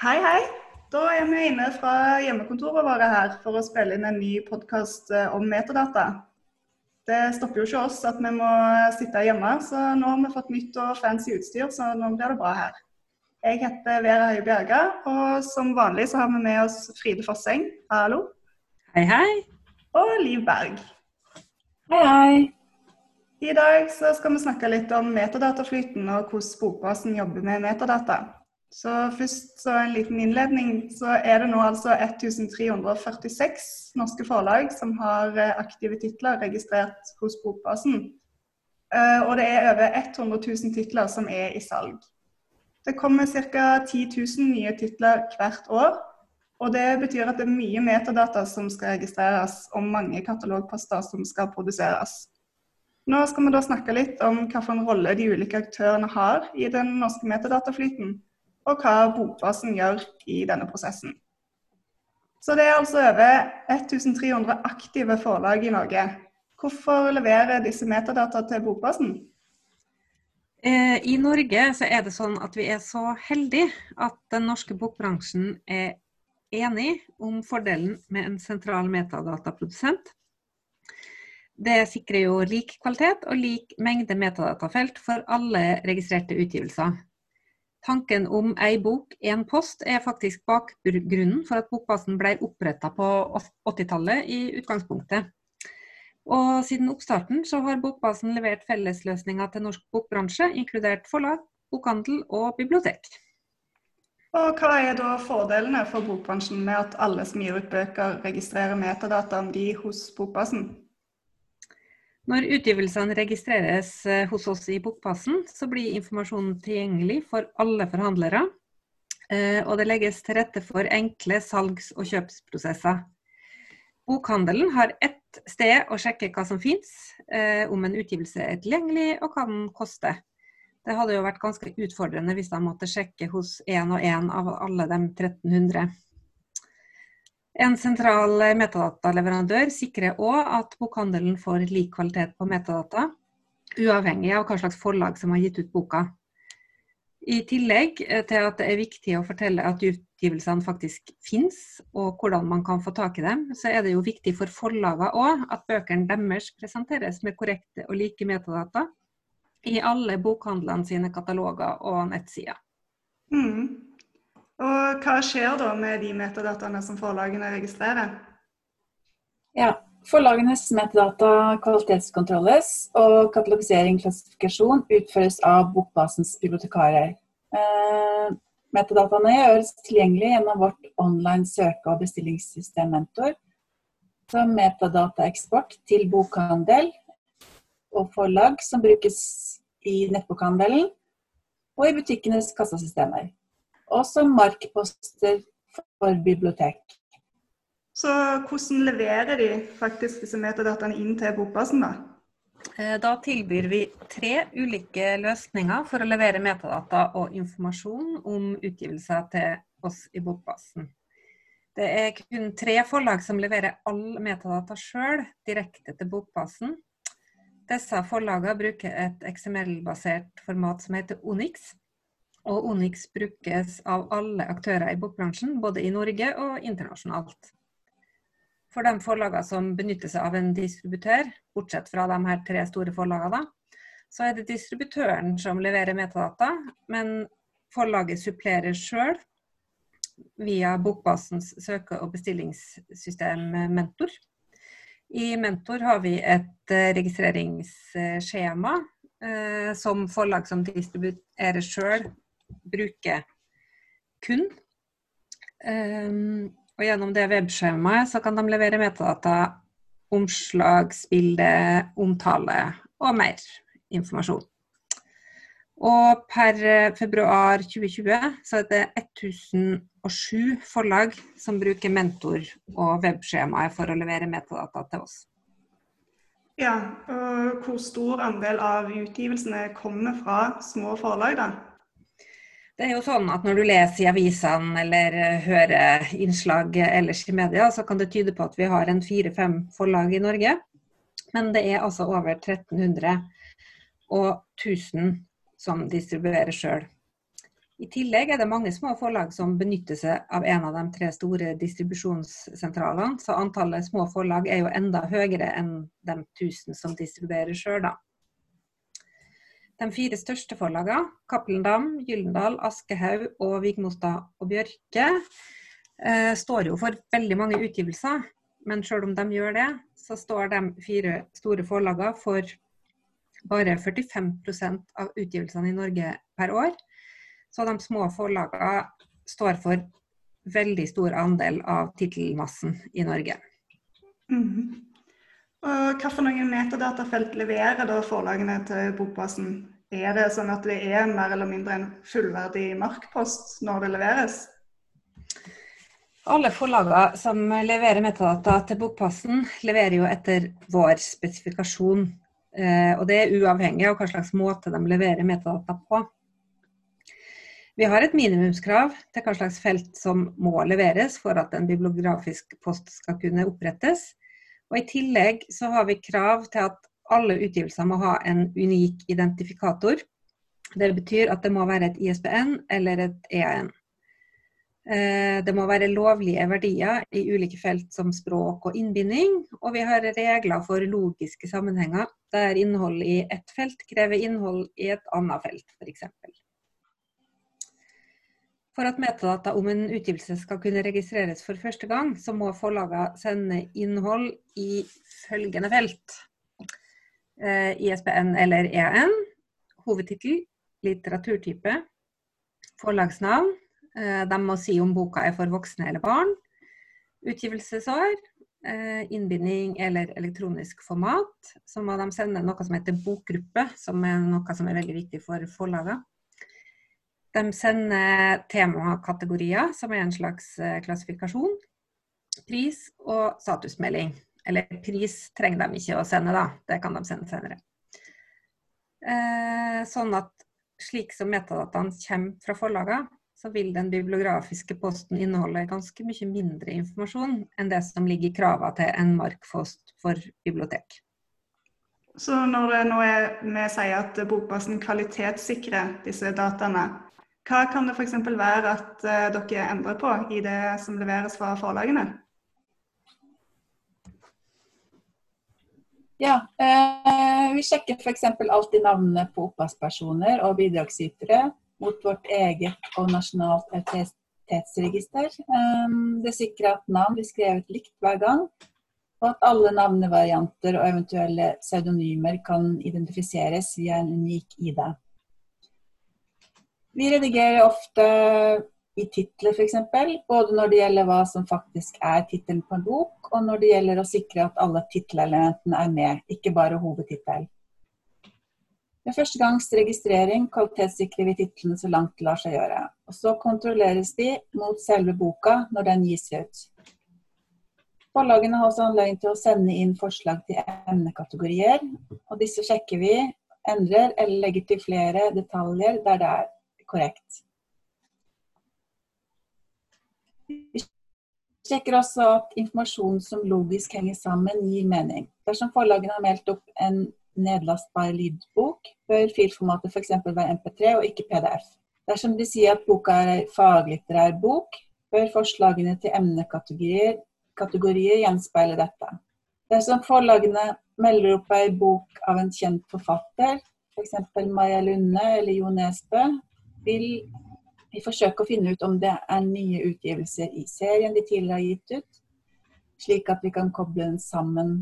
Hei, hei. Da er vi inne fra hjemmekontoret våre her for å spille inn en ny podkast om metadata. Det stopper jo ikke oss at vi må sitte hjemme, så nå har vi fått nytt og fancy utstyr, så nå blir det bra her. Jeg heter Vera Høie Bjerga, og som vanlig så har vi med oss Fride Fosseng. Hallo. Hei, hei. Og Liv Berg. Hei, hei. I dag så skal vi snakke litt om metadataflyten og hvordan Bokbasen jobber med metadata. Så først så en liten innledning. Så er det nå altså 1346 norske forlag som har eh, aktive titler registrert hos Bokbasen. Eh, og det er over 100 000 titler som er i salg. Det kommer ca. 10 000 nye titler hvert år. Og det betyr at det er mye metadata som skal registreres, og mange katalogposter som skal produseres. Nå skal vi da snakke litt om hvilken rolle de ulike aktørene har i den norske metadataflyten og hva Bokbasen gjør i denne prosessen. Så det er altså over 1300 aktive forlag i Norge. Hvorfor leverer disse metadata til Bokbasen? Eh, I Norge så er det sånn at vi er så heldige at den norske bokbransjen er enig om fordelen med en sentral metadataprodusent. Det sikrer jo lik kvalitet og lik mengde metadatafelt for alle registrerte utgivelser. Tanken om ei bok, én post er faktisk bakgrunnen for at Bokbasen ble oppretta på 80-tallet i utgangspunktet. Og siden oppstarten så har Bokbasen levert fellesløsninger til norsk bokbransje, inkludert forlag, bokhandel og bibliotek. Og Hva er da fordelene for bokbransjen med at alle som gir ut bøker, registrerer metadata om de hos Bokbasen? Når utgivelsene registreres eh, hos oss i Bokpassen, så blir informasjonen tilgjengelig for alle forhandlere. Eh, og det legges til rette for enkle salgs- og kjøpsprosesser. Bokhandelen har ett sted å sjekke hva som finnes, eh, om en utgivelse er tilgjengelig og hva den koster. Det hadde jo vært ganske utfordrende hvis de måtte sjekke hos én og én av alle de 1300. En sentral metadataleverandør sikrer òg at bokhandelen får lik kvalitet på metadata, uavhengig av hva slags forlag som har gitt ut boka. I tillegg eh, til at det er viktig å fortelle at utgivelsene faktisk finnes, og hvordan man kan få tak i dem, så er det jo viktig for forlagene òg at bøkene deres presenteres med korrekte og like metadata i alle bokhandlene sine kataloger og nettsider. Mm. Og hva skjer da med de metadataene som forlagene registrerer? Ja, Forlagenes metadata kvalitetskontrolles, og katalogisering klassifikasjon utføres av Bokbasens bibliotekarer. Eh, metadataene gjøres tilgjengelig gjennom vårt online søke- og bestillingssystem Mentor, som metadataeksport til bokhandel og forlag som brukes i nettbokhandelen og i butikkenes kassasystemer og som markposter for bibliotek. Så hvordan leverer de faktisk disse metadataene inn til Bokbasen, da? Eh, da tilbyr vi tre ulike løsninger for å levere metadata og informasjon om utgivelser til oss i Bokbasen. Det er kun tre forlag som leverer all metadata sjøl direkte til Bokbasen. Disse forlagene bruker et XML-basert format som heter Onyx, og Onyx brukes av alle aktører i bokbransjen, både i Norge og internasjonalt. For de forlagene som benytter seg av en distributør, bortsett fra de her tre store forlagene, så er det distributøren som leverer metadata, men forlaget supplerer sjøl via Bokbasens søke- og bestillingssystem Mentor. I Mentor har vi et eh, registreringsskjema eh, som forlag som distribuerer sjøl bruker kun. Um, og gjennom det webskjemaet så kan de levere metadata, omslagsbilde, omtale og mer informasjon. Og per februar 2020 så er det 1007 forlag som bruker mentor og webskjemaet for å levere metadata til oss. Ja, og Hvor stor andel av utgivelsene kommer fra små forlag, da? Det er jo sånn at Når du leser i avisene eller eh, hører innslag ellers i media, så kan det tyde på at vi har en fire-fem forlag i Norge. Men det er altså over 1300 og 1000 som distribuerer sjøl. I tillegg er det mange små forlag som benytter seg av en av de tre store distribusjonssentralene, så antallet små forlag er jo enda høyere enn de 1000 som distribuerer sjøl, da. De fire største forlagene, Cappelen Dam, Gyllendal, Aschehoug og Vigmostad og Bjørke, eh, står jo for veldig mange utgivelser. Men selv om de gjør det, så står de fire store forlagene for bare 45% av utgivelsene i Norge per år. Så de små forlagene står for veldig stor andel av tittelmassen i Norge. Mm. Og Hvilke metadatafelt leverer da forlagene til Bokbasen? Er det sånn at det er mer eller mindre en fullverdig markpost når det leveres? Alle forlagene som leverer metadata til Bokpassen, leverer jo etter vår spesifikasjon. Eh, og det er uavhengig av hva slags måte de leverer metadata på. Vi har et minimumskrav til hva slags felt som må leveres for at en bibliografisk post skal kunne opprettes. Og I tillegg så har vi krav til at alle utgivelser må ha en unik identifikator. Det betyr at det må være et ISBN eller et EAN. Eh, det må være lovlige verdier i ulike felt som språk og innbinding. Og vi har regler for logiske sammenhenger, der innhold i ett felt krever innhold i et annet felt, f.eks. For at metadata om en utgivelse skal kunne registreres for første gang, så må forlagene sende innhold i følgende felt. Eh, ISBN eller EN, hovedtittel, litteraturtype, forlagsnavn. Eh, de må si om boka er for voksne eller barn. Utgivelsesår, eh, innbinding eller elektronisk format. Så må de sende noe som heter bokgruppe, som er noe som er veldig viktig for forlagene. De sender temakategorier, som er en slags klassifikasjon. Pris og statusmelding. Eller pris trenger de ikke å sende, da. Det kan de sende senere. Eh, sånn at slik som metadataene kommer fra forlagene, så vil den bibliografiske posten inneholde ganske mye mindre informasjon enn det som ligger i kravene til en markpost for bibliotek. Så når det nå er, vi sier at Bokbasen kvalitetssikrer disse dataene, hva kan det f.eks. være at uh, dere endrer på i det som leveres fra forlagene? Ja, eh, Vi sjekker f.eks. alltid navnene på opphavspersoner og bidragsytere mot vårt eget og nasjonalt autoritetsregister. Eh, det sikrer at navn blir skrevet likt hver gang, og at alle navnevarianter og eventuelle pseudonymer kan identifiseres via en unik ID. Vi redigerer ofte i titler f.eks., både når det gjelder hva som faktisk er tittelen på en bok, og når det gjelder å sikre at alle tittelelementene er med, ikke bare hovedtittel. Ved første gangs registrering kvalitetssikrer vi titlene så langt det lar seg gjøre. Og så kontrolleres de mot selve boka når den gis ut. Forlagene har også anledning til å sende inn forslag til emnekategorier, og disse sjekker vi, endrer eller legger til flere detaljer der det er korrekt. Sjekker også at informasjon som logisk henger sammen, gir mening. Dersom forlagene har meldt opp en nedlastbar lydbok, bør filformatet f.eks. være MP3 og ikke PDF. Dersom de sier at boka er faglitterær bok, bør forslagene til emnekategorier kategorier gjenspeile dette. Dersom forlagene melder opp ei bok av en kjent forfatter, f.eks. For Maja Lunde eller Jo Nesbø, vil vi forsøker å finne ut om det er nye utgivelser i serien de tidligere har gitt ut, slik at vi kan koble den sammen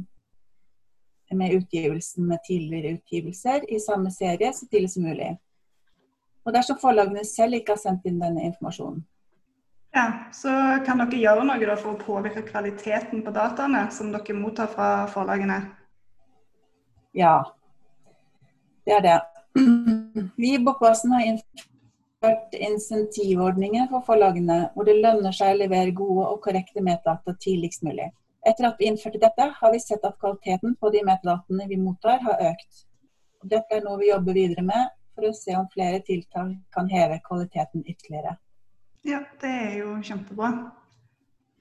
med utgivelsen med tidligere utgivelser i samme serie så tidlig som mulig. Og dersom forlagene selv ikke har sendt inn denne informasjonen. Ja, Så kan dere gjøre noe for å påvirke kvaliteten på dataene som dere mottar fra forlagene? Ja, det er det. Vi i Bokbasen har innført insentivordninger for forlagene, hvor det lønner seg å levere gode og korrekte metadata tidligst mulig. Etter at vi innførte dette, har vi sett at kvaliteten på de metadataene vi mottar, har økt. Dette er noe vi jobber videre med for å se om flere tiltak kan heve kvaliteten ytterligere. Ja, det er jo kjempebra.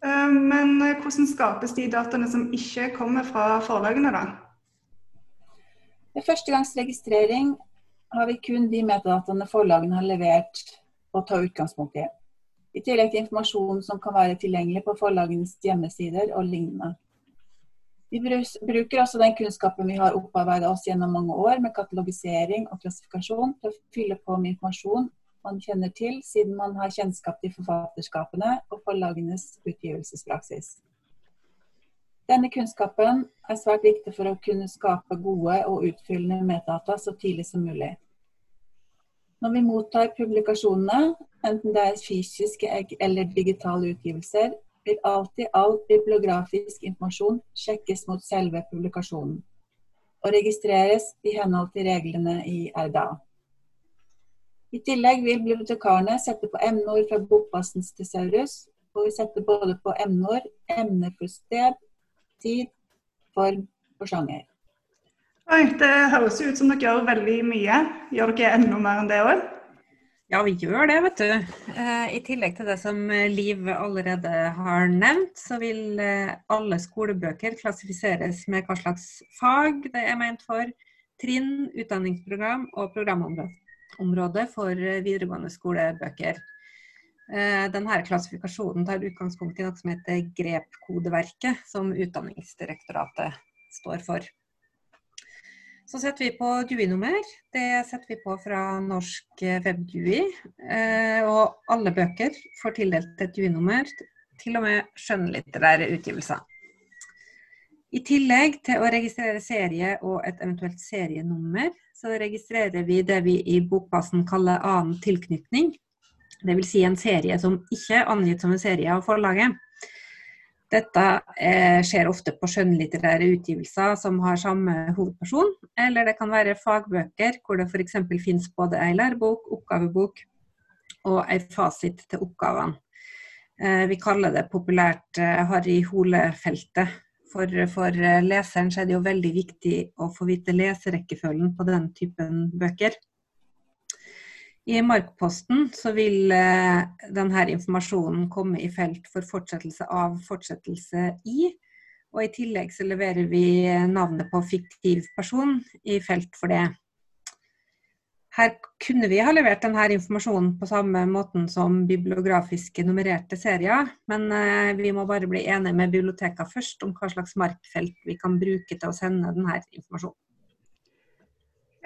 Eh, men hvordan skapes de dataene som ikke kommer fra forlagene, da? Ved førstegangsregistrering har vi kun de metadataene forlagene har levert å ta utgangspunkt i. I tillegg til informasjon som kan være tilgjengelig på forlagenes hjemmesider og lignende. Vi bruker også den kunnskapen vi har opparbeidet oss gjennom mange år med katalogisering og klassifikasjon til å fylle på med informasjon man kjenner til, siden man har kjennskap til forfatterskapene og forlagenes utgivelsespraksis. Denne kunnskapen er svært viktig for å kunne skape gode og utfyllende meddata så tidlig som mulig. Når vi mottar publikasjonene, enten det er fysiske eller digitale utgivelser, vil alltid all bibliografisk informasjon sjekkes mot selve publikasjonen og registreres i henhold til reglene i RDA. I tillegg vil bibliotekarene sette på emneord fra bokbasen til Saurus, og vi setter både på emneord, emne for sted, tid, form og sjanger. Oi, Det høres ut som dere gjør veldig mye. Gjør dere enda mer enn det òg? Ja, vi gjør det, vet du. Eh, I tillegg til det som Liv allerede har nevnt, så vil eh, alle skolebøker klassifiseres med hva slags fag det er ment for, trinn, utdanningsprogram og programområde for eh, videregående skolebøker. Denne klassifikasjonen tar utgangspunkt i noe som heter GREP-kodeverket, som Utdanningsdirektoratet står for. Så setter vi på DUI-nummer. Det setter vi på fra Norsk web-GUI. og alle bøker får tildelt et DUI-nummer, til og med skjønnlitterære utgivelser. I tillegg til å registrere serie og et eventuelt serienummer, så registrerer vi det vi i bokbasen kaller annen tilknytning. Dvs. Si en serie som ikke er angitt som en serie av forlaget. Dette eh, skjer ofte på skjønnlitterære utgivelser som har samme hovedperson, eller det kan være fagbøker hvor det f.eks. finnes både ei lærebok, oppgavebok og ei fasit til oppgavene. Eh, vi kaller det populært eh, Harry Hole-feltet. For, for eh, leseren er det jo veldig viktig å få vite leserekkefølgen på den typen bøker. I Markposten så vil eh, denne informasjonen komme i felt for fortsettelse av fortsettelse i. Og i tillegg så leverer vi navnet på fiktiv person i felt for det. Her kunne vi ha levert denne informasjonen på samme måten som bibliografiske nummererte serier, men eh, vi må bare bli enige med biblioteka først om hva slags markfelt vi kan bruke til å sende denne informasjonen.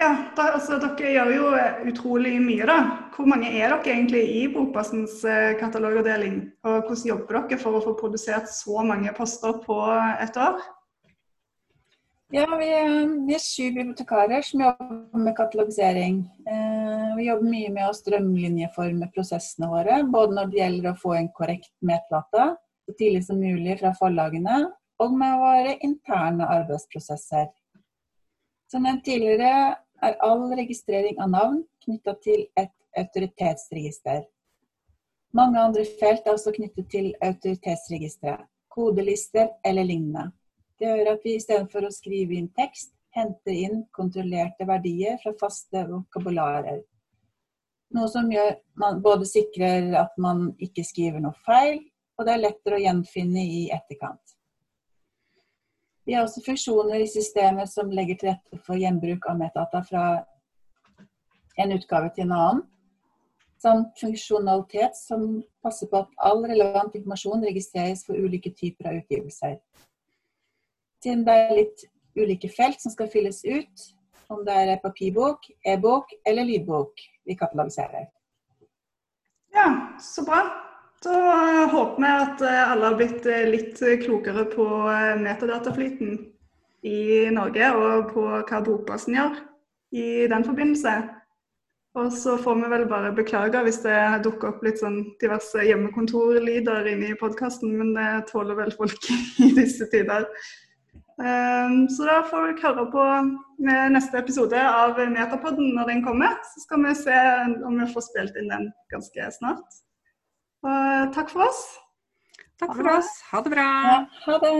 Ja, da, altså, Dere gjør jo eh, utrolig mye, da. Hvor mange er dere egentlig i Bokbassens eh, katalogavdeling? Og hvordan jobber dere for å få produsert så mange poster på et år? Ja, vi, vi er sju bibliotekarer som jobber med katalogisering. Eh, vi jobber mye med å strømlinjeforme prosessene våre, både når det gjelder å få en korrekt metdata så tidlig som mulig fra forlagene, og med våre interne arbeidsprosesser. Som nevnt tidligere er all registrering av navn knytta til et autoritetsregister. Mange andre felt er også knyttet til autoritetsregisteret, kodelister eller lignende. Det gjør at vi istedenfor å skrive inn tekst, henter inn kontrollerte verdier fra faste vokabularer. Noe som gjør man både sikrer at man ikke skriver noe feil, og det er lettere å gjenfinne i etterkant. Vi har også funksjoner i systemet som legger til rette for gjenbruk av metadata fra en utgave til en annen. Samt funksjonalitet som passer på at all relevant informasjon registreres for ulike typer av utgivelser. Siden det er litt ulike felt som skal fylles ut, om det er papirbok, e-bok eller lydbok vi katalogiserer. Ja, så bra. Da håper vi at eh, alle har blitt eh, litt klokere på eh, metadataflyten i Norge, og på hva Bokbasen gjør i den forbindelse. Og så får vi vel bare beklage hvis det dukker opp litt sånn diverse hjemmekontorlyder inne i podkasten, men det tåler vel folk i disse tider. Så da får dere høre på neste episode av Metapodden når den kommer. Så skal vi se om vi får spilt inn den ganske snart. Og takk for oss. Takk for oss. Ha det bra. Ja, ha det.